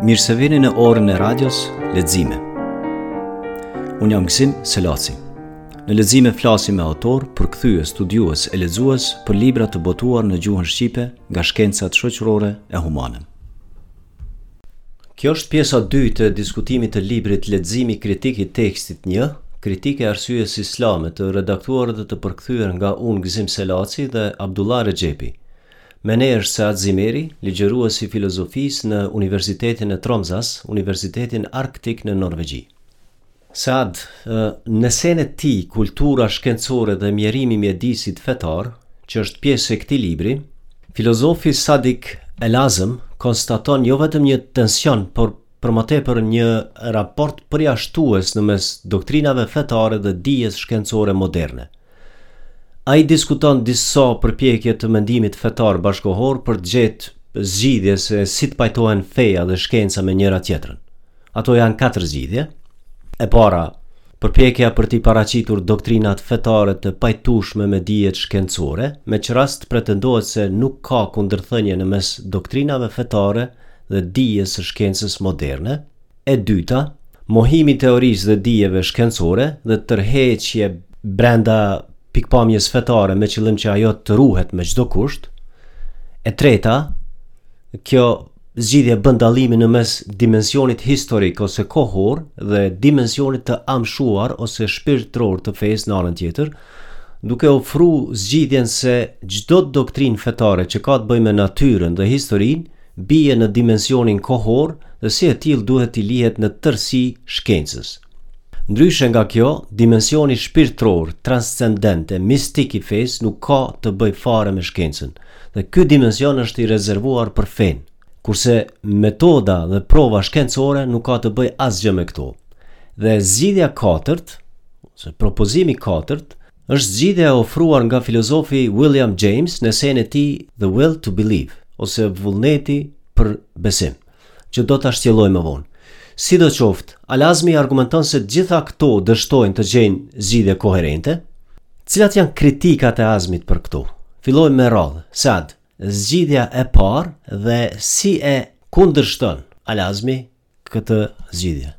Mirë se vini në orën e radios Lexime. Unë jam Gëzim Selaci. Në Lexime flasim me autorë, përkthyes, studiues e lexues për libra të botuar në gjuhën shqipe nga shkencat shoqërore e humane. Kjo është pjesa e dytë e diskutimit të librit Leximi kritik i tekstit një, Kritikë e arsyes islame, të redaktuar dhe të përkthyer nga unë Gëzim Selaci dhe Abdullah Rexhepi. Me ne është Sead Zimeri, ligjërues i filozofisë në Universitetin e Tromsës, universitetin arktik në Norvegji. Sead, në esenë e tij Kultura shkencore dhe mjerimi i mjedisit fetar, që është pjesë e këtij libri, filozofi Sadik el-Azm konstaton jo vetëm një tension, por për më tepër një raport përjashtues në mes doktrinave fetare dhe dijes shkencore moderne. Ai diskuton disa përpjekje të mendimit fetar bashkëkohor për të gjetë zgjidhje se si të pajtohen feja dhe shkenca me njëra tjetrën. Ato janë katër zgjidhje. E para, përpjekja për t'i paraqitur doktrinat fetare të pajtueshme me dijet shkencore, me ç'rast pretendohet se nuk ka kundërthënie në mes doktrinave fetare dhe dijes së shkencës moderne, E dyta, mohimi i teorisë dhe dijeve shkencore dhe tërheqje brenda pikëpamjes fetare me qëllim që ajo të ruhet me çdo kusht. E treta, kjo zgjidhje bën dallimin në mes dimensionit historik ose kohor dhe dimensionit të amshuar ose shpirtëror të fesë në anën tjetër, duke ofru zgjidhjen se çdo doktrinë fetare që ka të bëjë me natyrën dhe historinë, bie në dimensionin kohor dhe si e tillë duhet t'i lihet në tërësi shkencës. Ndryshe nga kjo, dimensioni shpirtëror, transcendent e mistik i fesë nuk ka të bëjë fare me shkencën, dhe ky dimension është i rezervuar për fenë. Kurse metoda dhe prova shkencore nuk ka të bëjë asgjë me këto. Dhe zgjidhja e katërt, ose propozimi i katërt, Është zgjidhja e ofruar nga filozofi William James në esenë e tij The Will to Believe, ose Vullneti për Besim, që do ta shtjellojmë më vonë. Sidoqoftë, Al-Azmi argumenton se gjitha këto dështojnë të gjejnë zgjidhje koherente. Cilat janë kritikat e Azmit për këto? Fillojmë me radhë. Sead, zgjidhja e parë dhe si e kundërshton Al-Azmi këtë zgjidhje?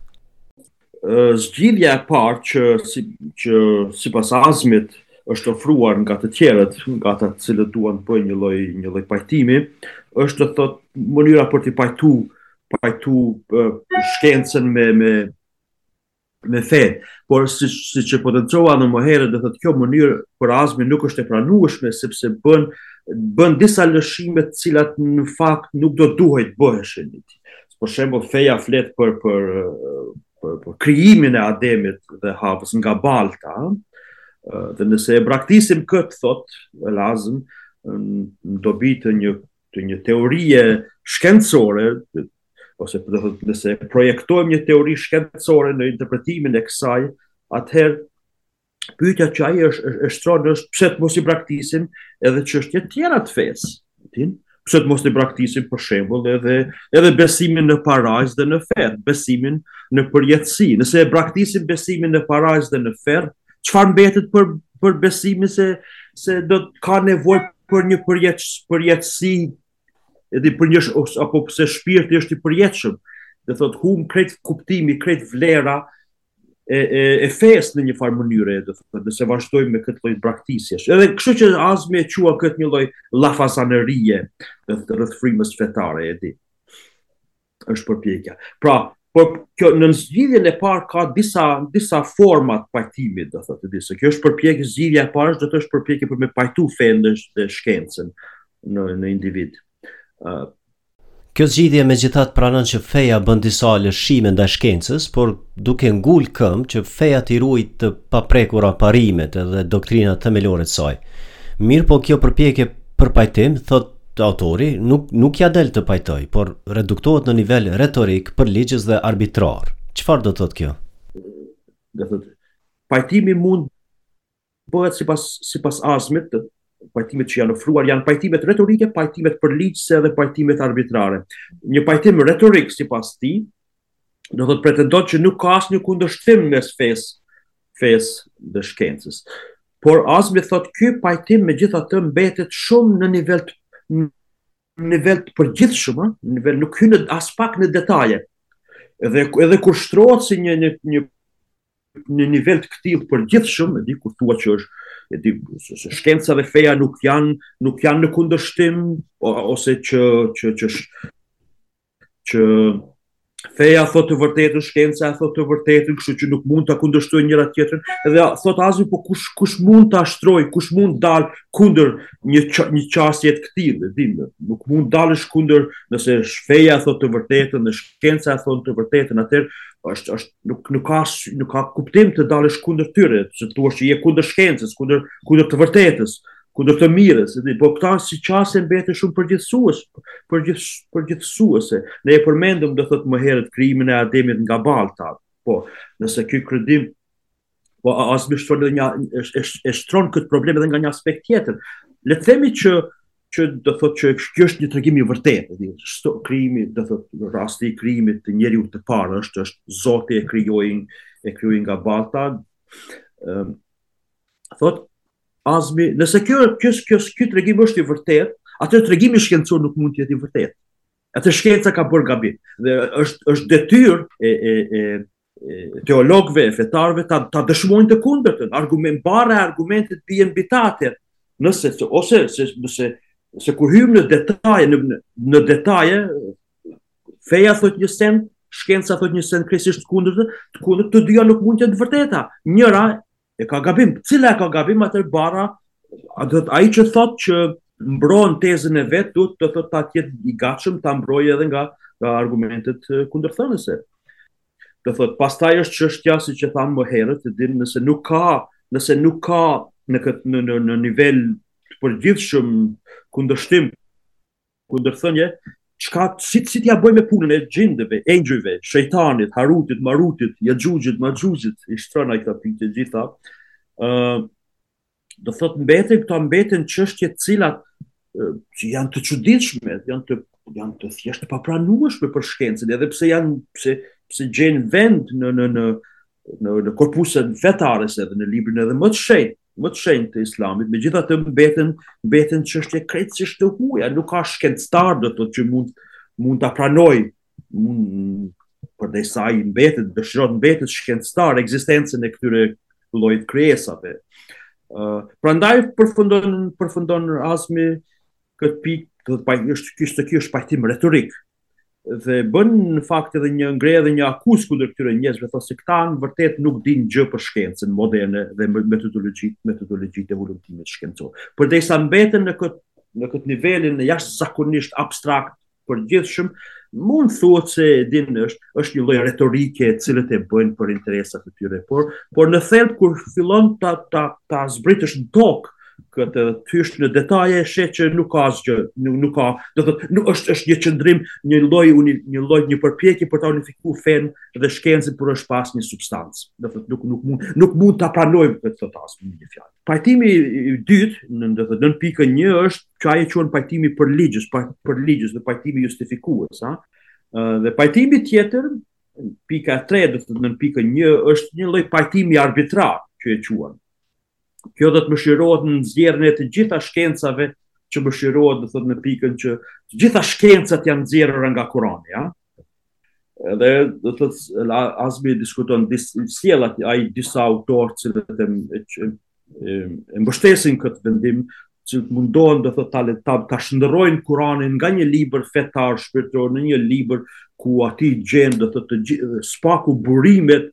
Zgjidhja e parë që si që sipas Azmit është ofruar nga të tjerët, nga ata të cilët duan të bëjnë një lloj një lloj pajtimi, është do thotë mënyra për të pajtu pajtu shkencën me me me fe, por si si që potencova më herët, do thotë kjo mënyrë për Azmin nuk është e pranueshme sepse bën bën disa lëshime të cilat në fakt nuk do duhej të bëheshin. për shembull feja flet për për për, për krijimin e Ademit dhe Havës nga balta, dhe nëse e braktisim këtë thot el-Azm në dobi të një të një teorie shkencore ose do thot nëse projektojmë një teori shkencore në interpretimin e kësaj, atëherë pyetja që ai është është shtron është pse të mos i braktisim edhe çështje të tjera të fesë. Kuptin? Pse të mos i braktisim për shembull edhe edhe besimin në parajsë dhe në ferr, besimin në përjetësi. Nëse e braktisim besimin në parajsë dhe në ferr, çfarë mbetet për për besimin se se do të ka nevojë për një përjetës, përjetësi edhe për një apo pse shpirti është i përjetshëm. Do thotë hum krejt kuptimi, krejt vlera, e e e fesë në një farë mënyre, do të thotë, nëse vazhdojmë me këtë lloj braktisjesh. Edhe kështu që Azmi e quan këtë një lloj llafazanerie rreth frymës fetare, e di. Është përpjekja. Pra, por kjo në zgjidhjen e parë ka disa disa forma të pajtimit, do thotë, disa. Kjo është përpjekje zgjidhja e parë, do thotë përpjekje për me pajtu fenë dhe shkencën në në individ. Ë uh, Kjo zgjidhje megjithatë pranon që feja bën disa lëshime ndaj shkencës, por duke ngul këmbë që feja t'i ruajë të paprekura parimet dhe doktrinat themelore të saj. Mirëpo kjo përpjekje për pajtim, thotë autori, nuk nuk ia del të pajtojë, por reduktohet në nivel retorik, përligjës dhe arbitrar. Çfarë do të thotë kjo? Do thotë, pajtimi mund bëhet sipas sipas Azmit pajtimet që janë ofruar janë pajtimet retorike, pajtimet përligjëse dhe pajtimet arbitrare. Një pajtim retorik sipas tij, do thotë pretendon që nuk ka asnjë kundërshtim mes fesë, fesë dhe shkencës. Por Azmi thot ky pajtim megjithatë mbetet shumë në nivel të në nivel të përgjithshëm, në nivel nuk hyn aspak në detaje. Edhe edhe kur shtrohet si një një një në nivel të këtillë përgjithshëm, e di kur thua që është e di se shkenca dhe feja nuk janë nuk janë në kundërshtim ose që që që që feja thotë të vërtetën, shkenca e thotë të vërtetën, kështu që nuk mund ta kundërshtojë njëra tjetrën, edhe thotë Azmi po kush kush mund ta shtrojë, kush mund të dalë kundër një qa, një qasje të këtillë, e di, nuk mund të dalësh kundër nëse feja thotë të vërtetën, nëse shkenca thotë të vërtetën, atëherë është është nuk nuk ka nuk ka kuptim të dalësh kundër tyre, se thua se je kundër shkencës, kundër kundër të vërtetës, kundër të mirës, edhe po këta si qasje mbeten shumë përgjithësues, përgjith përgjithësuese. Ne e përmendëm do thot më herët krijimin e Ademit nga Balta. Po, nëse ky krijim Po a Azmi shtron një është është e shtron këtë problem edhe nga një aspekt tjetër. Le të themi që që do thotë që kjo është një tregim i vërtetë, do thotë krijimi, do thotë rasti i krijimit të njeriut të parë është është Zoti e krijoi e krijoi nga balta. Ëm thotë Azmi, nëse kjo kjo kjo ky tregim është i vërtetë, atëherë tregimi shkencor nuk mund të jetë i vërtetë. Atëherë shkenca ka bërë gabim dhe është është detyrë e e e teologëve, fetarëve ta ta dëshmojnë të kundërtën, argument barra e argumentit bie mbi ta atëherë. Nëse se, ose se nëse se kur hyjmë në detaje në në detaje feja thotë një send, shkenca thotë një send krejtësisht të kundërt, të kundërt, të dyja nuk mund të jenë të vërteta. Njëra E ka gabim. Cila e ka gabim atëherë barra? Ai që thotë që mbron tezën e vet, do të thotë ta të jetë i gatshëm, ta mbrojë edhe nga, nga argumentet kundërthënëse. Do thotë, pastaj është çështja siç e thamë më herët, të dinë nëse nuk ka, nëse nuk ka në, këtë, në, në, në nivel të përgjithshëm kundërshtim Kundërthënie, çka si si t'ia bëjmë punën e xhindëve, engjëjve, shejtanit, Harutit, Marutit, Jexhuxhit, Mexhuxhit, i shtron ai këta pikë të gjitha. ë uh, Do thotë mbeten këta mbeten çështje të cilat uh, janë të çuditshme, janë të janë të thjesht të papranueshme për shkencën, edhe pse janë pse pse gjejnë vend në në në në në korpuset fetare edhe në librin edhe më të shenjtë. më të shenjtë të islamit, megjithatë mbeten, mbeten çështje krejtësisht të huaja, nuk ka shkencëtar do thotë që mund, mund ta pranojë, mund, përderisa i mbetet, dëshiron të mbetet shkencëtar, ekzistencën e këtyre lloj krijesave. Uh, prandaj përfundon, përfundon Azmi këtë pikë, këtë pajtim, është, kështë të kjo është pajtim retorik, dhe bën në fakt edhe një ngre edhe një akuzë kundër këtyre njerëzve thotë se këta në vërtetë nuk dinë gjë për shkencën moderne dhe metodologjitë metodologjitë e hulumtimit shkencor. Përderisa mbeten në këtë në këtë nivelin jashtë jashtëzakonisht abstrakt të përgjithshëm, mund thuhet se din është është një lloj retorike të cilët e bëjnë për interesat e tyre, por por në thelb kur fillon ta ta ta zbritësh në tokë kur të hysh në detaje sheh që nuk ka asgjë, nuk, nuk ka, do thotë, nuk është është një qëndrim, një lloj uni, një lloj një përpjekje për ta unifikuar fenë dhe shkencën por është pa asnjë substancë. Do thotë nuk nuk mund nuk mund ta pranojmë këtë thotë as me një fjalë. Pajtimi i dytë, në do thotë nën pikën 1 është që ai e quan pajtimi përligjës, pa, përligjës dhe pajtimi justifikues, ha. Dhe pajtimi tjetër, pika 3 do thotë nën pikën 1 është një lloj pajtimi arbitrar që e quan kjo do të mëshirohet në nxjerrjen e të gjitha shkencave që mëshirohet, do thotë në pikën që të gjitha shkencat janë të nxjerrura nga Kurani, ja? Edhe do thotë Azmi diskuton dis sjell aty ai disa autorë që e, e, e mbështesin këtë vendim, që mundohen do thotë ta ta ta shndërrojnë Kur'anin nga një libër fetar shpirtëror në një libër ku aty gjen do thotë të gjithë së paku burimet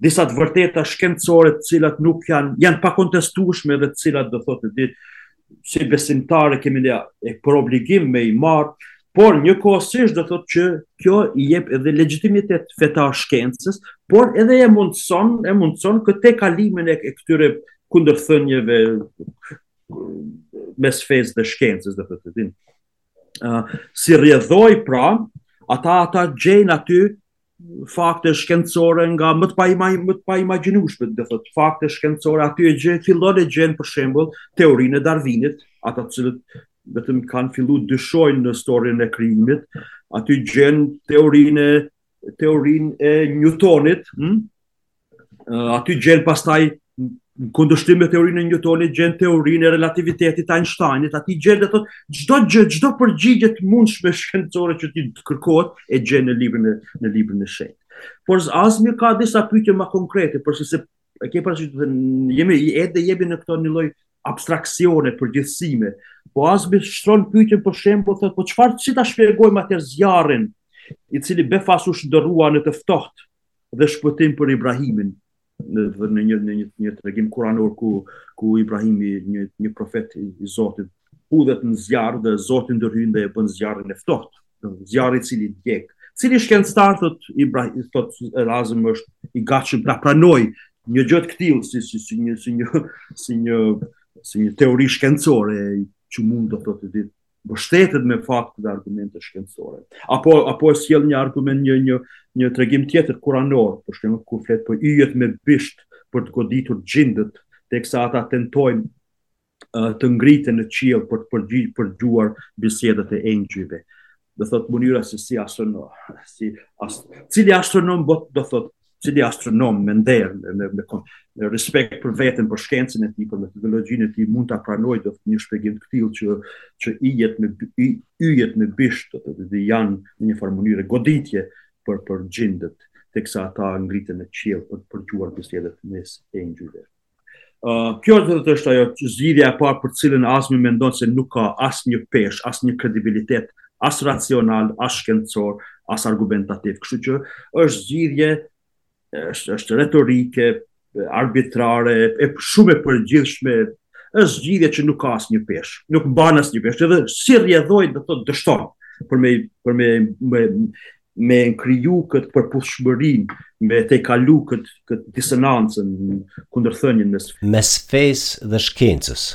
disa të vërteta shkencore të cilat nuk janë janë të pakontestueshme dhe të cilat do thotë e di ti si besimtarë kemi ne për obligim me i marr Por njëkohësisht do thotë që kjo i jep edhe legjitimitet fetar shkencës, por edhe e mundëson, e mundëson këtë kalimin e këtyre kundërthënjeve mes fesë dhe shkencës, do thotë e di. Uh, si rrjedhojë pra, ata ata gjejnë aty fakte shkencore nga më të paima, më të paimagjinueshme, do thotë fakte shkencore aty e gje fillon e gjen për shembull teorinë e Darwinit, ata të cilët vetëm kanë filluar dyshojnë në historinë e krijimit, aty gjen teorinë e teorinë e Newtonit, hm? aty gjen pastaj në kundërshtim me teorinë e Newtonit gjen teorinë e relativitetit të Einsteinit, aty gjen do thotë çdo gjë, çdo përgjigje të mundshme shkencore që ti të kërkohet e gjen në librin e në librin e shenjtë. Por Azmi ka disa pyetje më konkrete, por se e ke parasysh të thënë jemi edhe jemi në këto një lloj abstraksione, përgjithësime. Po Azmi shtron pyetjen për shembull thotë po çfarë si ta shpjegojmë atë zjarrin i cili befas u shndërrua në të ftohtë dhe shpëtim për Ibrahimin në në një në një një tregim kuranor ku ku Ibrahimi një një profet i, i Zotit hudhet në zjarr dhe Zoti ndërhyn dhe e bën zjarrin e ftohtë. Zjarri i cili djeg. Cili shkencëtar thot Ibrahim thot Azmi është i gatshëm ta pranojë një gjë të këtillë si si si një si një si një si një teori shkencore që mund do thotë e di të mbështetet me fakte dhe argumente shkencore. Apo apo e sjell një argument një një një tregim tjetër kuranor, për shembull kur flet për yjet me bisht për të goditur xhindët, teksa ata tentojnë uh, të ngriten në qiell për të përgj përgjuar bisedat e engjëjve. Do thot mënyra se si astronom, si as, cili astronom në botë do thot cili astronom me nder, me, me, me, me respekt për veten, për shkencën e tij, për metodologjinë e tij, mund ta pranojë një shpjegim të tillë që që yjet me, yjet me bisht, do të thotë janë në një farë mënyre goditje për për xhindet, teksa ata ngriten në qiell për të përgjuar bisedat mes engjëjve. Uh, kjo është ajo zgjidhja e parë për të cilën Azmi mendon se nuk ka asnjë peshë, asnjë kredibilitet, as racional, as shkencor, as argumentativ. Kështu që është zgjidhje, është, është retorike, arbitrare, e shumë e përgjithshme, është zgjidhje që nuk ka asnjë peshë, nuk mban asnjë peshë, edhe si rrjedhojë do të dështon për me, për me, me, me kriju këtë përputhshmërin, me tejkalu këtë, këtë disonancën, kundërthënien mes... Mes fesë dhe shkencës.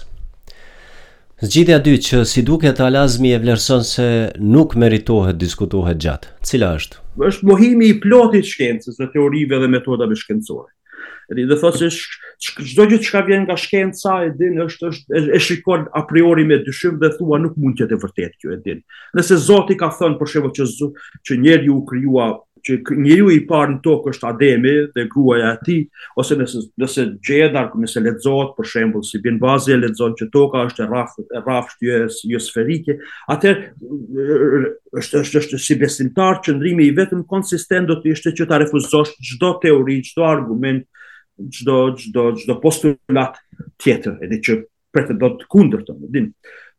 Zgjidhja e dytë që si duket Al-Azmi e vlerëson se nuk meriton të diskutohet gjatë. Cila është? Është mohimi i plotë i shkencës dhe teorive dhe metodave shkencore. Dhe do thotë se çdo gjë çka vjen nga shkenca e din është është e shikon a priori me dyshim dhe thu nuk mund të jetë e vërtetë kjo e din. Nëse Zoti ka thënë për shembull që zu, që njeriu u krijua që njeriu i parë në tokë është Ademi dhe gruaja e tij, ose nëse nëse gjehet arku nëse lexohet për shembull si Bin Bazi e lexon që toka është e rrafshtë e rrafshtë jo, jo sferike, Atëherë është është është si besimtar qëndrimi i vetëm konsistent do të ishte që ta refuzosh çdo teori, çdo argument, çdo çdo çdo postulat tjetër, edhe që pretendon të kundërtën, e din.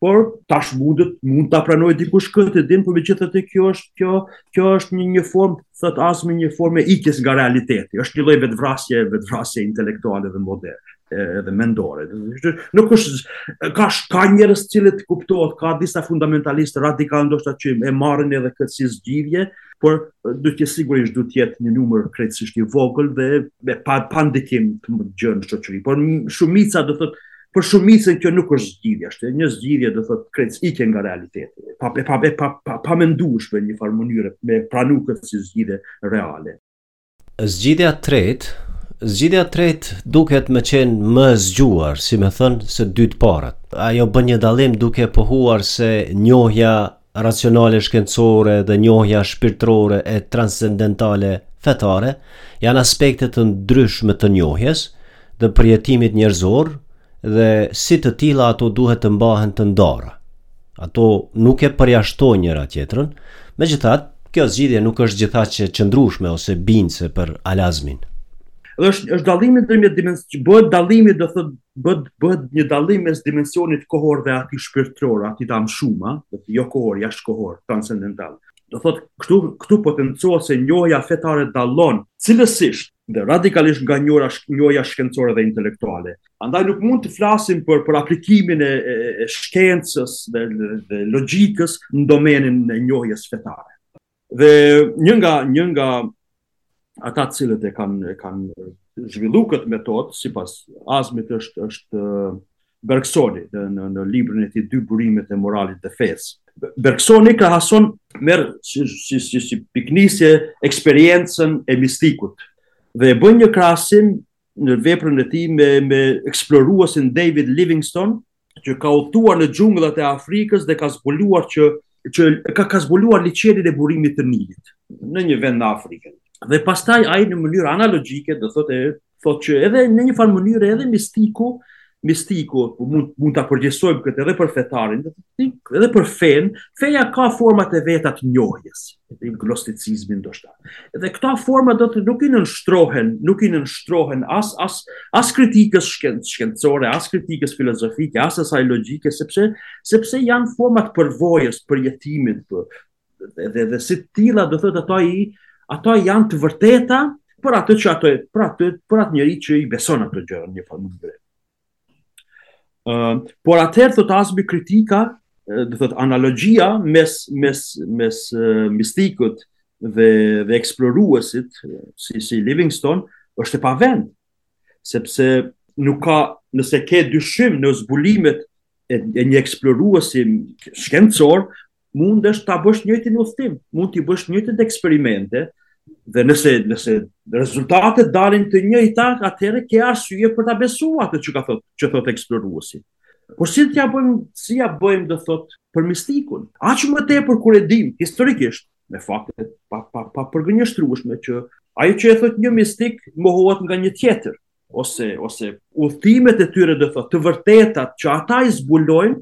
Por tash mundet mund ta pranojë dikush këtë, e din, por megjithatë kjo është kjo kjo është një një formë thotë Azmi një formë e ikjes nga realiteti. Është një lloj vetëvrasje, vetëvrasje intelektuale dhe moderne. edhe mendore. Nuk është ka ka njerëz të cilët kuptohet, ka disa fundamentalistë radikalë ndoshta që e marrin edhe këtë si zgjidhje, por do të sigurisht do të jetë një numër krejtësisht i vogël dhe me pa pa ndikim të gjerë në shoqëri. Por shumica do thotë për shumicën kjo nuk është zgjidhje, është një zgjidhje do thotë krejt ikje nga realiteti. Pa pa pa pa pa, pamendueshme në një farë mënyre me pranu këtë si zgjidhje reale. Zgjidhja e tretë, zgjidhja e tretë duket me qenë më e zgjuar, si me thënë, se dy të parat. Ajo bën një dallim duke pohuar se njohja racionale shkencore dhe njohja shpirtërore e transcendentale fetare janë aspekte të ndryshme të njohjes dhe përjetimit njerëzor dhe si të tilla ato duhet të mbahen të ndara. Ato nuk e përjashtojnë njëra tjetrën, megjithatë, kjo zgjidhje nuk është gjithaq edhe qëndrueshme ose bindëse për Al-Azmin. Dhe është është dallimi ndërmjet dimensionit, bëhet dallimi, do thotë, bëhet bëhet një dallim mes dimensionit kohor dhe atij shpirtëror, atij të amshum, ëh, do të jo kohor, jashtë kohor, transcendental. Do thotë, këtu këtu potencohet se njohja fetare dallon cilësisht dhe radikalisht nga njohja njohja shkencore dhe intelektuale. Andaj nuk mund të flasim për për aplikimin e, e, e shkencës dhe, dhe, dhe logjikës në domenin e njohjes fetare. Dhe një nga një nga ata të cilët e kanë e kanë zhvilluar këtë metodë sipas Azmit është është Bergsoni në në, në librin e tij Dy burimet e moralit dhe fesë. Bergsoni krahason merr si si si, si piknisje eksperiencën e mistikut dhe e bën një krahasim në veprën e tij me me eksploruesin David Livingstone, që ka udhëtuar në xhungullat e Afrikës dhe ka zbuluar që që ka ka zbuluar liqenin e burimit të Nilit në një vend në Afrikën. Dhe pastaj ai në mënyrë analogjike do thotë thotë që edhe në një farë mënyre edhe mistiku mistiku po mund mund ta përgjithësojmë këtë edhe për fetarin, edhe për fen, feja ka format e veta të njohjes. e gnosticizmit ndoshta. Dhe këta forma do të nuk i nënshtrohen, nuk i nënshtrohen as as as kritikës shkencore, as kritikës filozofike, as asaj logjike, sepse sepse janë forma të përvojës, përjetimit dhe dhe, dhe si të tilla do thotë ato i ato janë të vërteta për atë që ato për atë për atë njeri që i beson ato gjëra në një formë të Uh, por atëherë thotë Azmi kritika, do thotë analogjia mes mes mes uh, mistikut dhe dhe eksploruesit si si Livingstone është e pavend sepse nuk ka nëse ke dyshim në zbulimet e, e një eksploruesi shkencor mund është ta bësh njëjtin udhtim, mund t'i bësh njëjtët eksperimente dhe nëse nëse rezultatet dalin të njëjta, atëherë ke arsye për ta besuar atë që ka thotë, që thotë eksploruesi. Por si t'ja bëjmë, si ja bëjmë do thotë për mistikun. Aq më tepër kur e dim historikisht me fakte pa pa pa përgënjeshtrueshme që ajo që e thotë një mistik mohohet nga një tjetër. ose ose udhëtimet e tyre do thotë të vërtetat që ata i zbulojnë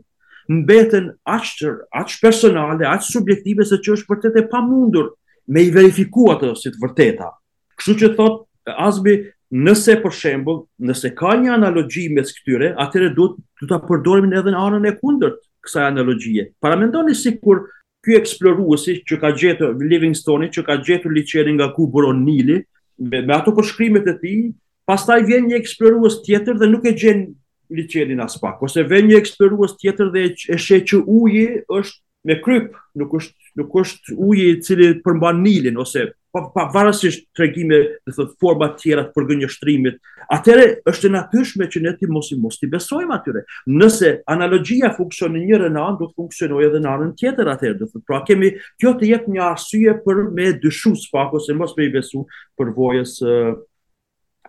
mbeten aq aq personale, aq subjektive se që është vërtet e pamundur me i verifiku ato si të vërteta. Kështu që thot Azmi, nëse për shembull, nëse ka një analogji mes këtyre, atëherë duhet të ta përdorim edhe në anën e kundërt kësaj analogjie. Paramendoni sikur ky eksploruesi që ka gjetur Livingstone që ka gjetur liqenin nga ku buron Nili me, me ato përshkrimet e tij, pastaj vjen një eksplorues tjetër dhe nuk e gjen liqenin aspak, ose vjen një eksplorues tjetër dhe e sheh që uji është me kryp, nuk është nuk është uji i cili përmban Nilin ose pa, pavarësisht tregime, do të thotë forma të tjera të përgënjeshtrimit, atëherë është e natyrshme që ne t'i mos i mos t'i besojmë atyre. Nëse analogjia funksionon në njërën anë, do të funksionojë edhe në anën tjetër atëherë, do të thotë pra kemi kjo të jep një arsye për me dyshu së paku ose mos me i besu përvojës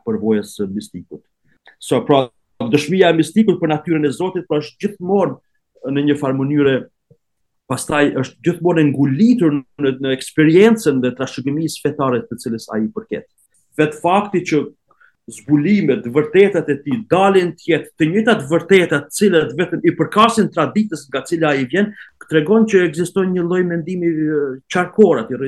përvojës së mistikut. So, pra, dëshmija e mistikut për natyrën e Zotit, pra është gjithmonë në një farë mënyre, pastaj është gjithmonë e ngulitur në, në eksperiencën dhe trashëgimisë fetare të cilës ai përket. Vetë fakti që zbulimet, vërtetat e tij, dalin të jenë, të njëjtat vërteta të cilat vetëm i përkasin traditës nga cila ai vjen, tregon që ekziston një lloj mendimi qarkor aty,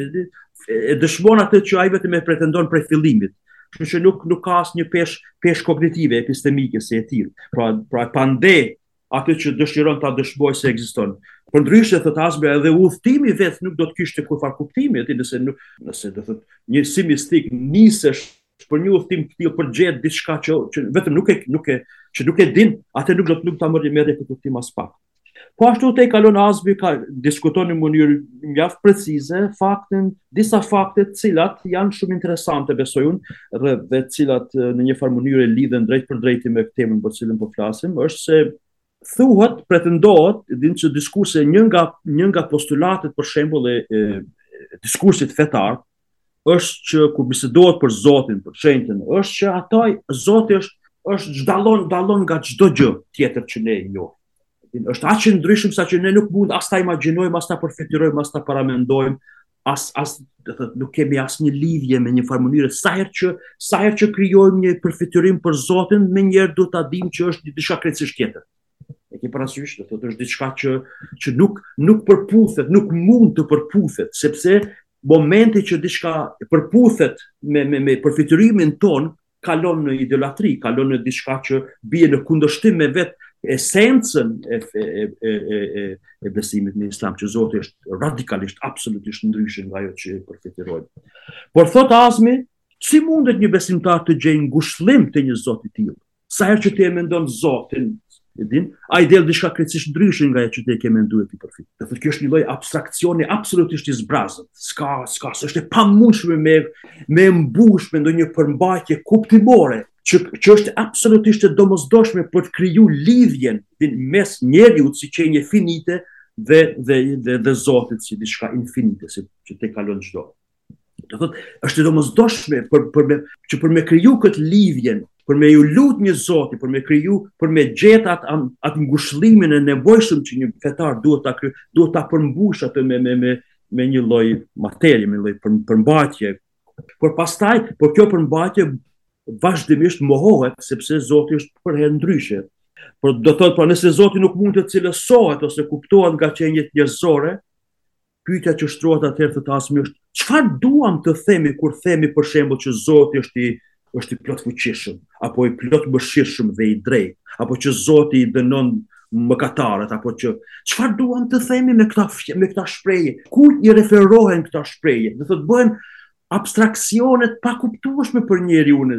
e dëshmon atë që ai vetëm e pretendon prej fillimit. Kështu që nuk nuk ka asnjë peshë peshë kognitive epistemike si e tillë. Pra pra pandeh atë që dëshiron ta dëshmojë se ekziston. Përndryshe thotë Azmi edhe udhëtimi vetë nuk do të kishte kurrfarë kuptimi, atë nëse nuk nëse do thotë një si mistik nisesh për një udhëtim të tillë për gjet diçka që, që vetëm nuk e nuk e që nuk e din, atë nuk do të nuk ta merr merr kuptim aspak. Po ashtu te kalon Azmi ka diskuton në mënyrë mjaft precize faktin, disa fakte të cilat janë shumë interesante besoj unë dhe dhe të cilat në një farë mënyrë lidhen drejtpërdrejt me temën për të cilën po flasim, është se thuhet, pretendohet, din që diskurse një nga një nga postulatet për shembull e, e diskursit fetar, është që kur bisedohet për Zotin, për shenjtën, është që ata Zoti është është çdallon dallon nga çdo gjë tjetër që ne jo. Është aq i ndryshëm saqë ne nuk mund as ta imagjinojmë, as ta përfytyrojmë, as ta paramendojmë, as as do thotë nuk kemi asnjë lidhje me një farë mënyre sa herë që sa herë që krijojmë një përfytyrim për Zotin, menjëherë duhet ta dimë që është diçka krejtësisht tjetër. E ke parasysh, do thotë është diçka që që nuk nuk përputhet, nuk mund të përputhet, sepse momenti që diçka përputhet me me me përfytyrimin tonë kalon në idolatri, kalon në diçka që bie në kundërshtim me vetë esencën e e e e e, e besimit në Islam, që Zoti është radikalisht absolutisht ndryshe nga ajo që përfytyrojmë. Por thotë Azmi, si mundet një besimtar të gjejë ngushëllim te një Zot të tillë? Sa herë që ti e mendon Zotin, e din, ai del diçka krejtësisht ndryshe nga ajo që ti e ke menduar ti për të. Do thotë kjo është një lloj abstrakcioni absolutisht i zbrazët. S'ka, s'ka, s'është e pamundshme me me mbush me ndonjë përmbajtje kuptimore që që është absolutisht e domosdoshme për të kriju lidhjen din mes njeriut si qenie finite dhe dhe dhe, dhe Zotit si diçka infinite si që tejkalon çdo. Do thot, është e domosdoshme për për me që për me kriju kët lidhjen, për me ju lut një Zoti, për me kriju, për me gjet at at ngushëllimin e nevojshëm që një fetar duhet ta duhet ta përmbush atë me me me me një lloj materie, me një lloj për, përmbajtje. Por pastaj, por kjo përmbajtje vazhdimisht mohohet sepse Zoti është përherë ndryshe. Por do thotë, po nëse Zoti nuk mund të cilësohet ose kuptohet nga qenjet njerëzore, Pyetja që shtrohet atëherë thotë Azmi është, çfarë duam të themi kur themi për shembull që Zoti është i është i plotfuqishëm, apo i plotmëshirshëm dhe i drejtë, apo që Zoti i dënon mëkatarët apo që çfarë duam të themi me këta me këta shprehje ku i referohen këta shprehje do thotë bëhen abstraksione të pakuptueshme për njeriun.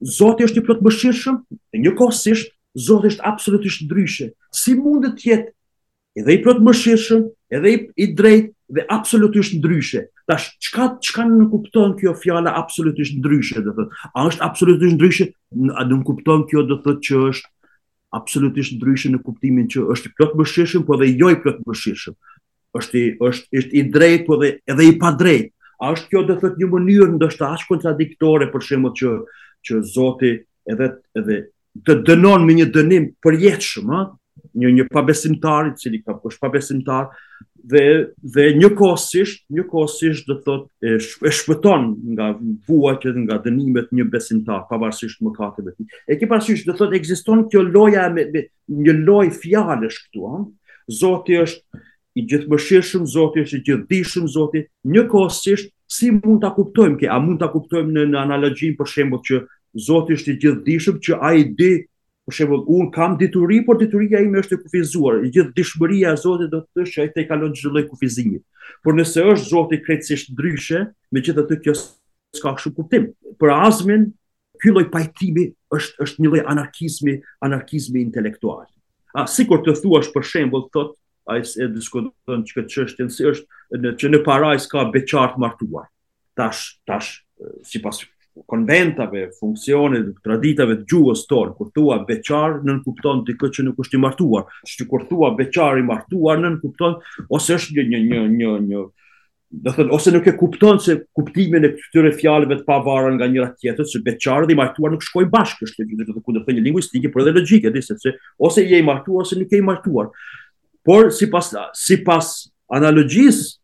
Zoti është i plotmëshirshëm, e njëkohësisht Zoti është absolutisht ndryshe. Si mund të jetë Edhe i plotmëshirshëm, edhe i, i drejt dhe absolutisht ndryshe. Tash çka çka nënkupton kjo fjala absolutisht ndryshe, do thotë. A është absolutisht ndryshe? A nënkupton kjo do thotë që është absolutisht ndryshe në kuptimin që është i plotmëshirshëm, po dhe jo i plotmëshirshëm. Është i është është i drejtë, po dhe edhe i padrejtë. A është kjo do thotë një mënyrë ndoshta aq kontradiktore për shembull që që Zoti edhe edhe të dënon me një dënim të përjetshëm, ë, një një pabesimtar i cili ka është pabesimtar dhe dhe njëkohësisht, njëkohësisht do thotë e shpëton nga vuajtjet, nga dënimet një besimtar pavarësisht mëkateve të tij. E ke parasysh do thotë ekziston kjo loja me, me një lojë fjalësh këtu, ë? Zoti është i gjithëmëshirshëm Zoti është i gjithëdijshëm Zoti, njëkohësisht si mund ta kuptojmë këtë? A mund ta kuptojmë në, në analogjin për shembull që Zoti është i gjithëdijshëm që ai di për shembull un kam dituri por dituria ime është e kufizuar gjithëdijshmëria e Zotit do të thotë që ai tejkalon çdo lloj kufizimi por nëse është Zoti krejtësisht ndryshe megjithatë kjo s'ka shumë kuptim për Azmin Ky lloj pajtimi është është një lloj anarkizmi, anarkizmi intelektual. A sikur të thuash për shembull thot ai e diskuton këtë çështjen si është në që në parajs ka beqarë të martuar. Tash tash sipas konventave, funksione, traditave të gjuhës tonë, kur thua beqar, nënkupton dikë që nuk është i martuar. Që kur thua beqar i martuar, nënkupton ose është një një një një një do thënë, ose nuk e kupton se kuptimin e këtyre fjalëve të pavarura nga njëra tjetra, se beqar dhe i martuar nuk shkojnë bashkë, është një kundërthënie linguistike, por edhe logjike, sepse ose je i martuar ose nuk je i martuar. Por sipas sipas analogjisë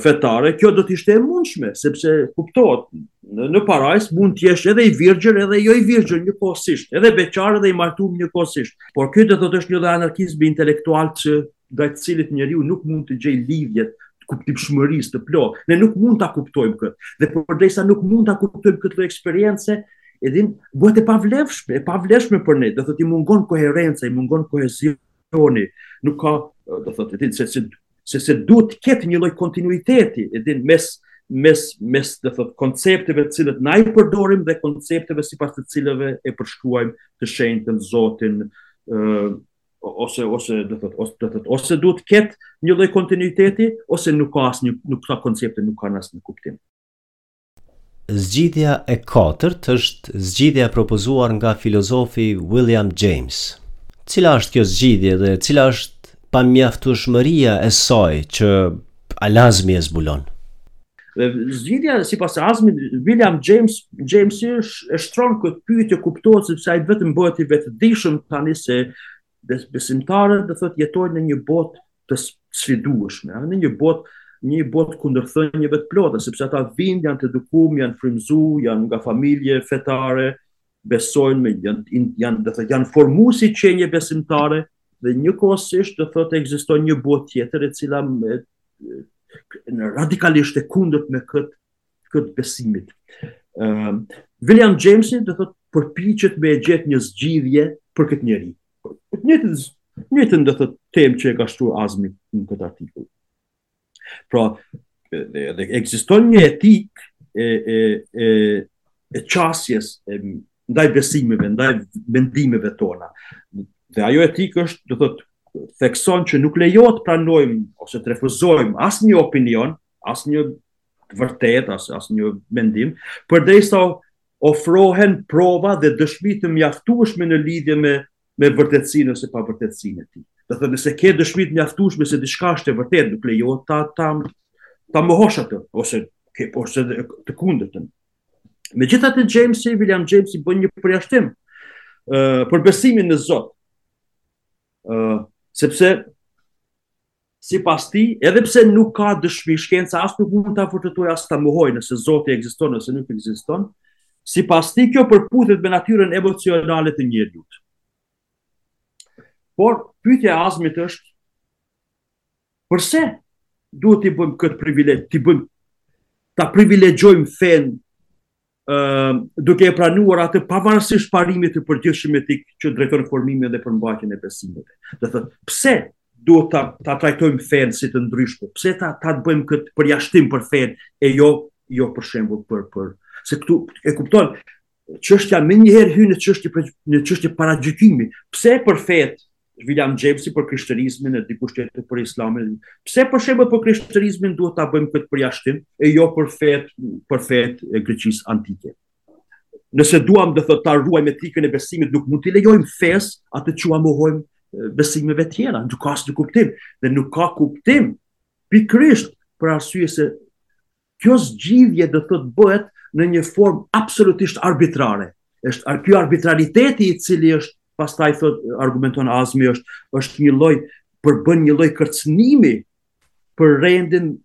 fetare, kjo do të ishte e mundshme, sepse kuptohet, në, në parajsë mund të jesh edhe i virgjër edhe jo i virgjër njëkohësisht, edhe beqar edhe i martuar njëkohësisht. Por kjo do të thotë është një anarkizëm intelektual që ndaj të cilit njeriu nuk mund të gjejë lidhje të kuptimshmërisë të plotë. Ne nuk mund ta kuptojmë këtë. Dhe përderisa nuk mund ta kuptojmë këtë lloj eksperience, edhe bëhet e pavlefshme, e pavlefshme për ne. Do thotë i mungon koherenca, i mungon kohezioni. Nuk ka, do thotë, edhe se se se se duhet të ketë një lloj kontinuiteti, edhe mes mes mes do thotë koncepteve të cilat ne i përdorim dhe koncepteve sipas të cilave e përshkruajmë të shenjtën Zotin ë ose ose do thotë ose do thotë ose duhet të ketë një lloj kontinuiteti ose nuk ka asnjë këta koncepte nuk kanë asnjë kuptim. Zgjidhja e katërt është zgjidhja e propozuar nga filozofi William James. Cila është kjo zgjidhje dhe cila është pamjaftueshmëria e saj që Alazmi e zbulon? Dhe zgjidhja sipas Azmit William James Jamesi e shtron këtë pyetje kuptohet sepse ai vetëm bëhet i vetëdijshëm tani se besimtarët do thotë jetojnë në një botë të sfidueshme, në një botë një botë kundërthënieve të plota, sepse ata vijnë janë të edukum, janë frymëzu, janë nga familje fetare, besojnë me janë do thotë janë formu si qenie besimtare dhe njëkohësisht do thotë ekziston një botë tjetër e cila me, në radikalisht e kundërt me këtë këtë të besimit. Uh, William Jamesi do thotë përpiqet me e gjetë një zgjidhje për këtë njeri. Për këtë të njëjtën, të njëjtën do thotë temë që e ka shtruar Azmi në këtë artikull. Pra, dhe ekziston një etikë e e e e qasjes ndaj besimeve, ndaj mendimeve tona. Dhe ajo etikë është, do thotë, thekson që nuk lejohet të pranojmë ose të refuzojmë asnjë opinion, asnjë të vërtetë, as asnjë mendim, përderisa ofrohen prova dhe dëshmi të mjaftueshme në lidhje me me vërtetësinë ose pavërtetësinë e tij. Do të thotë nëse ke dëshmi të mjaftueshme se diçka është e vërtetë, nuk lejohet ta ta ta mohosh atë ose ke ose të kundërtën. Megjithatë Jamesi, William Jamesi bën një përjashtim ë për besimin në Zot. ë sepse Sipas tij, edhe pse nuk ka dëshmi, shkenca as nuk mund ta vërtetojë as ta mohojë nëse Zoti ekziston ose nuk ekziston, sipas tij kjo përputhet me natyrën emocionale të njeriut. Por pyetja e Azmit është përse duhet t'i bëjmë këtë privilegj, t'i bëjmë ta privilegjojmë fen duke e pranuar atë pavarësisht parimit të përgjithshëm etik që drejton formimin dhe përmbajtjen e besimeve. Do thotë, pse duhet ta ta trajtojmë fen si të ndryshme? Pse ta ta ta bëjmë këtë përjashtim për fen e jo jo për shembull për për se këtu e kupton çështja menjëherë hyn në çështje në çështje paragjykimi. Pse për fet William Jamesi për krishterizmin e dikush tjetër për islamin. Pse për shembull për krishterizmin duhet ta bëjmë këtë përjashtim e jo për fet për fet e Greqisë antike. Nëse duam do thotë ta ruajmë etikën e besimit, nuk mund t'i lejojmë fes, atë që ua mohojmë besimeve tjera, nuk ka asnjë kuptim dhe nuk ka kuptim pikërisht për arsye se Kjo zgjidhje do të thotë bëhet në një formë absolutisht arbitrare. Është ky arbitrariteti i cili është pastaj thot argumenton Azmi është është një lloj përbën një lloj kërcënimi për rendin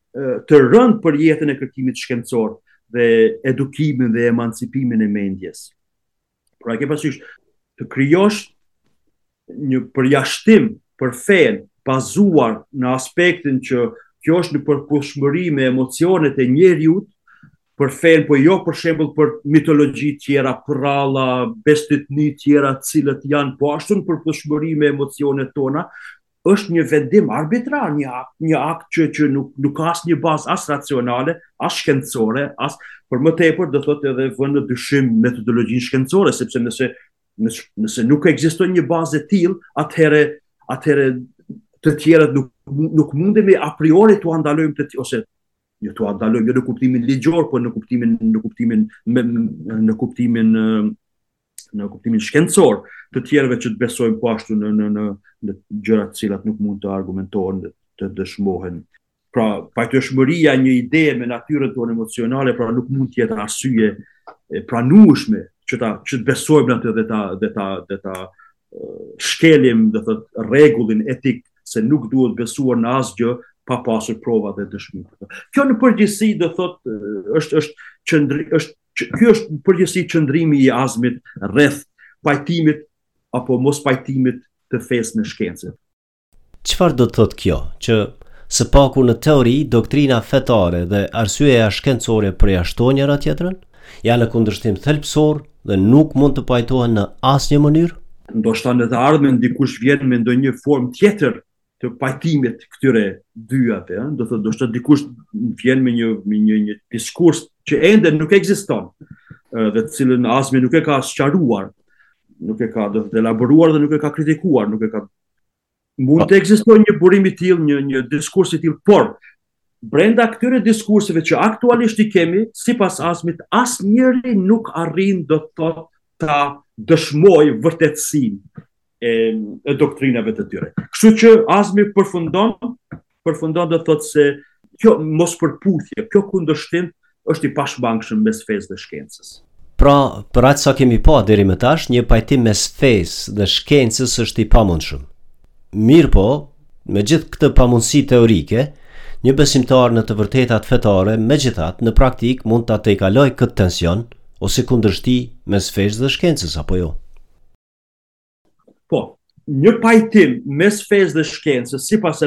të rënd për jetën e kërkimit shkencor dhe edukimin dhe emancipimin e mendjes. Pra e ke parasysh të krijosh një përjashtim për fen bazuar në aspektin që kjo është në përputhshmëri me emocionet e njeriut për fen, po jo për shembull për mitologji tjera, përralla, bestytni tjera, të cilat janë po ashtu në përputhshmëri me emocionet tona, është një vendim arbitrar, një akt, një akt që që nuk nuk ka asnjë bazë as racionale, as shkencore, as për më tepër do thotë edhe vën në dyshim metodologjinë shkencore, sepse nëse nëse nuk ekziston një bazë e tillë, atëherë atëherë të tjerët nuk nuk mundemi a priori t'ua ndalojmë të tjerë ose jo t'ua ndalojmë jo në kuptimin ligjor, por në kuptimin në kuptimin me, në kuptimin në kuptimin shkencor të tjerëve që të besojnë po ashtu në në në në gjëra të cilat nuk mund të argumentohen dhe të dëshmohen. Pra, pajtueshmëria e një ide me natyrën tonë emocionale, pra nuk mund të jetë arsye e pranueshme që ta që të besojmë atë dhe ta dhe ta dhe ta shkelim, do thot, rregullin etik se nuk duhet besuar në asgjë pa pasur prova dhe dëshmi. Kjo në përgjithësi do thot është është qëndri është Ky është në përgjithësi qëndrimi i Azmit rreth pajtimit apo mospajtimit të fesë me shkencën. Çfarë do të thotë kjo? Që së paku në teori doktrina fetare dhe arsyeja shkencore përjashtojnë njëra tjetrën, janë në kundërshtim thelbësor dhe nuk mund të pajtohen në asnjë mënyrë? Ndoshta në të ardhmen dikush vjen me ndonjë formë tjetër të pajtimit të këtyre dyjave, ëh, do thotë do thotë dikush vjen me një me një një diskurs që ende nuk ekziston, dhe të cilën Azmi nuk e ka sqaruar, nuk e ka do thotë elaboruar dhe nuk e ka kritikuar, nuk e ka mund të ekzistojë një burim i tillë, një një diskurs i tillë, por Brenda këtyre diskurseve që aktualisht i kemi, sipas Azmit, asnjëri nuk arrin do të thotë ta dëshmojë vërtetësinë e, e doktrinave të tyre. Kështu që Azmi përfundon, përfundon do të thotë se kjo mospërputhje, kjo kundërshtim është i pashmangshëm mes fesë dhe shkencës. Pra, për aq sa kemi pa deri më tash, një pajtim mes fesë dhe shkencës është i pamundshëm. Mirëpo, megjithë këtë pamundësi teorike, një besimtar në të vërtetat fetare, megjithatë, në praktikë mund ta tejkalojë këtë tension ose kundërshti mes fesë dhe shkencës, apo jo? Po, një pajtim mes fesë dhe shkencës, sipas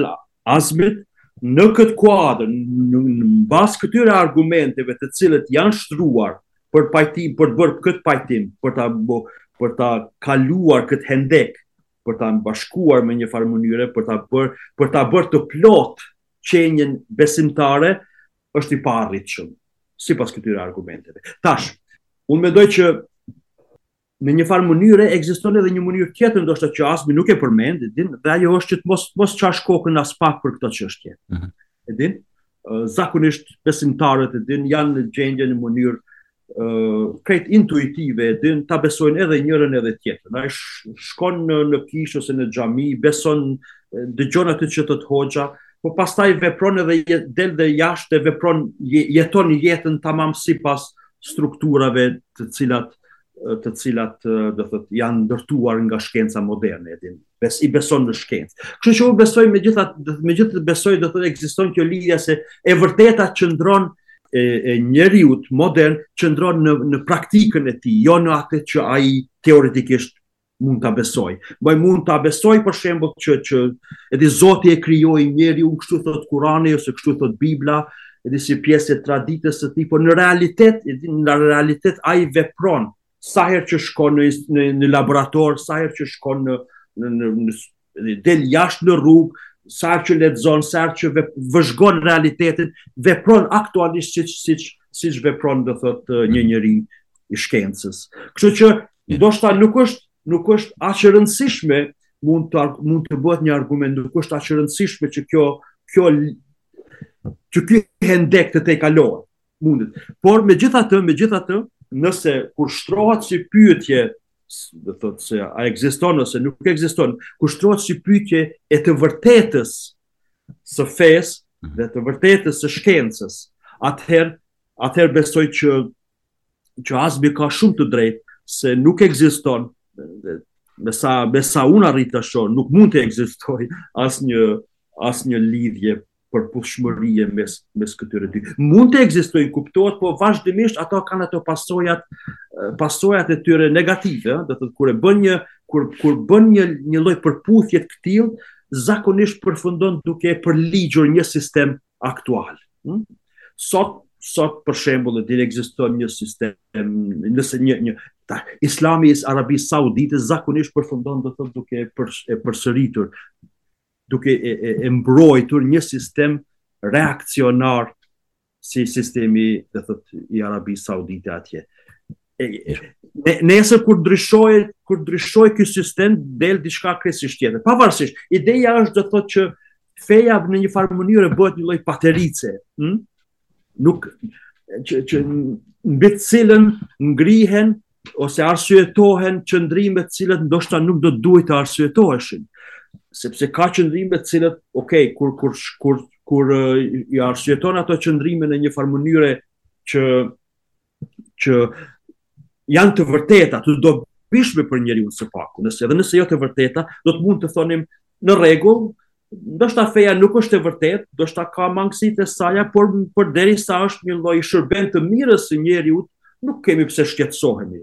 Azmit, në këtë kuadër, në, në bazë këtyre argumenteve të cilët janë shtruar për, pajtim, për të bërë këtë pajtim, për ta, për ta kaluar këtë hendek, për ta bashkuar me një farë mënyre, për ta bërë, për ta bërë të plotë qenien besimtare, është i paarritshëm, sipas këtyre argumenteve. Tash, unë mendoj që në një farë mënyre ekziston edhe një mënyrë tjetër ndoshta që Azmi nuk e përmend, e din, dhe ajo është që të mos mos çash kokën aspak për këtë çështje. Mm -hmm. E din? Zakonisht besimtarët e din janë në gjendje në mënyrë krejt intuitive e din ta besojnë edhe njërën edhe tjetrën. Ai shkon në në kishë ose në xhami, beson dëgjon atë që thotë hoxha, po pastaj vepron edhe del dhe jashtë vepron jeton jetën tamam sipas strukturave të cilat të cilat do thotë janë ndërtuar nga shkenca moderne, e din, bes, i beson në shkencë. Kështu që unë besoj megjitha, megjithatë besoj do thotë ekziston kjo lidhja se e vërteta qëndron e, e njeriut modern qëndron në, në praktikën e tij, jo në atë që ai teoretikisht mund ta besojë. Pra ai mund ta besojë për shembull që që e din Zoti e krijoi njeriun kështu thotë Kurani ose kështu thotë Bibla, e din si pjesë e traditës së tij, por në realitet, edhe në realitet ai vepron sa herë që shkon në në, në laborator, sa herë që shkon në në në, në del jashtë në rrugë, sa herë që lexon, sa herë që vëzhgon realitetin, vepron aktualisht siç siç siç vepron do thotë një mm. njeri i shkencës. Kështu që mm. ndoshta nuk është nuk është aq e rëndësishme mund të mund të bëhet një argument, nuk është aq e rëndësishme që kjo kjo që ky hendek të tejkalohet. mundet. Por megjithatë, megjithatë, nëse kur shtrohet si pyetje, do thotë se a ekziston ose nuk ekziston, kur shtrohet si pyetje e të vërtetës së fesë mhm. dhe të vërtetës së shkencës, atëherë atëherë besoj që që Azbi ka shumë të drejtë se nuk ekziston me sa me sa unë arrij ta shoh, nuk mund të ekzistojë asnjë asnjë lidhje përputhshmërie mes mes këtyre dy. Mund të ekzistojnë, kuptohet, po vazhdimisht ato kanë ato pasojat pasojat e tyre negative, do të thotë kur e bën një kur kur bën një një lloj përputhje të këtillë, zakonisht përfundon duke e përligjur një sistem aktual. Hm? Sot sot për shembull dhe ekziston një sistem nëse një një ta, Islami i Arabisë Saudite zakonisht përfundon do të thotë duke e përsëritur duke e, e, e mbrojtur një sistem reakcionar si sistemi do thotë i Arabisë Saudite atje. E nesër kur ndryshon kur ndryshon ky sistem del diçka krejtësisht tjetër. Pavarësisht, ideja është do thotë që feja në një farë mënyre bëhet një lloj paterice, hm? nuk që që mbi të cilën ngrihen ose arsyetohen qëndrime të cilat ndoshta nuk do të duhej të arsyetoheshin sepse ka qëndrime të cilat, ok, kur, kur, kur, kur i arsyeton ato qëndrime në një farë mënyre që që janë të vërteta, të dobishme për njeriun së paku, nëse edhe nëse jo të vërteta, do të mund të thonim në rregull, ndoshta feja nuk është e vërtetë, ndoshta ka mangësitë e saja, por përderisa është një lloj shërben të mirës së njeriut, nuk kemi pse shqetësohemi.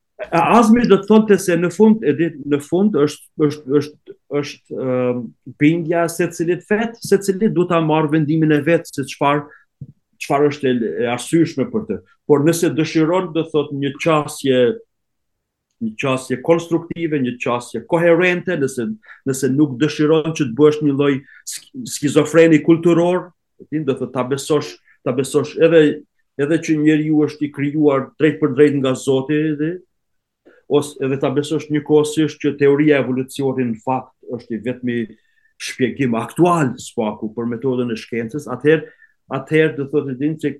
Azmi do të thoshte se në fund e ditës në fund është është është është uh, bindja secilit vet, secili duhet ta marrë vendimin e vet se çfarë çfarë është e arsyeshme për të. Por nëse dëshiron do thotë një qasje një qasje konstruktive, një qasje koherente, nëse nëse nuk dëshiron që të bëhesh një lloj skizofreni kulturor, E ti do thotë ta besosh, ta besosh edhe edhe që njeriu është i krijuar drejtpërdrejt nga Zoti ose edhe ta besosh njëkohësisht që teoria e evolucionit në fakt është i vetmi shpjegim aktual së paku për metodën e shkencës, atëherë atëherë do thotë din se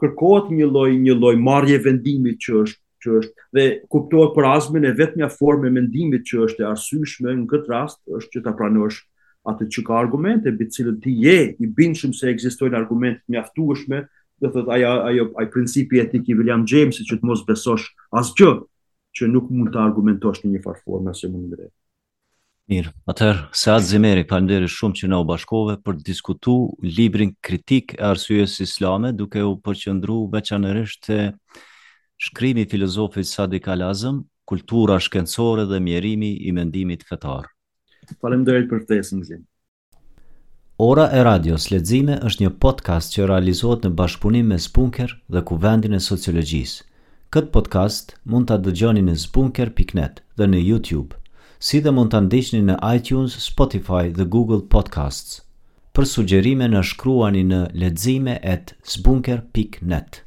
kërkohet një lloj një lloj marrje vendimi që është që është dhe kuptohet për Azmin e vetmja formë e mendimit që është e arsyeshme në këtë rast është që ta pranosh atë që ka argumente mbi të cilën ti je i bindshëm se ekzistojnë argumente të mjaftueshme do thotë ajo ajo ai principi etik i William Jamesit që të mos besosh asgjë që nuk mund ta argumentosh në një farë forme ose mënyre. Mirë, atëherë, Sead Zimeri, faleminderit shumë që na u bashkove për të diskutu librin Kritikë e Arsyes Islame, duke u përqëndru veçanërisht te shkrimi i filozofit Sadik Al-Azm, Kultura shkencore dhe mjerimi i mendimit fetar. Faleminderit për ftesën, Gzim. Ora e radios Lexime është një podcast që realizohet në bashkëpunim me Sbunker dhe Kuvendin e Sociologjisë. Këtë podcast mund ta dëgjoni në sbunker pikë net dhe në YouTube, si dhe mund ta ndiqni në iTunes, Spotify dhe Google Podcasts. Për sugjerime na shkruani në lexime at sbunker pikë net.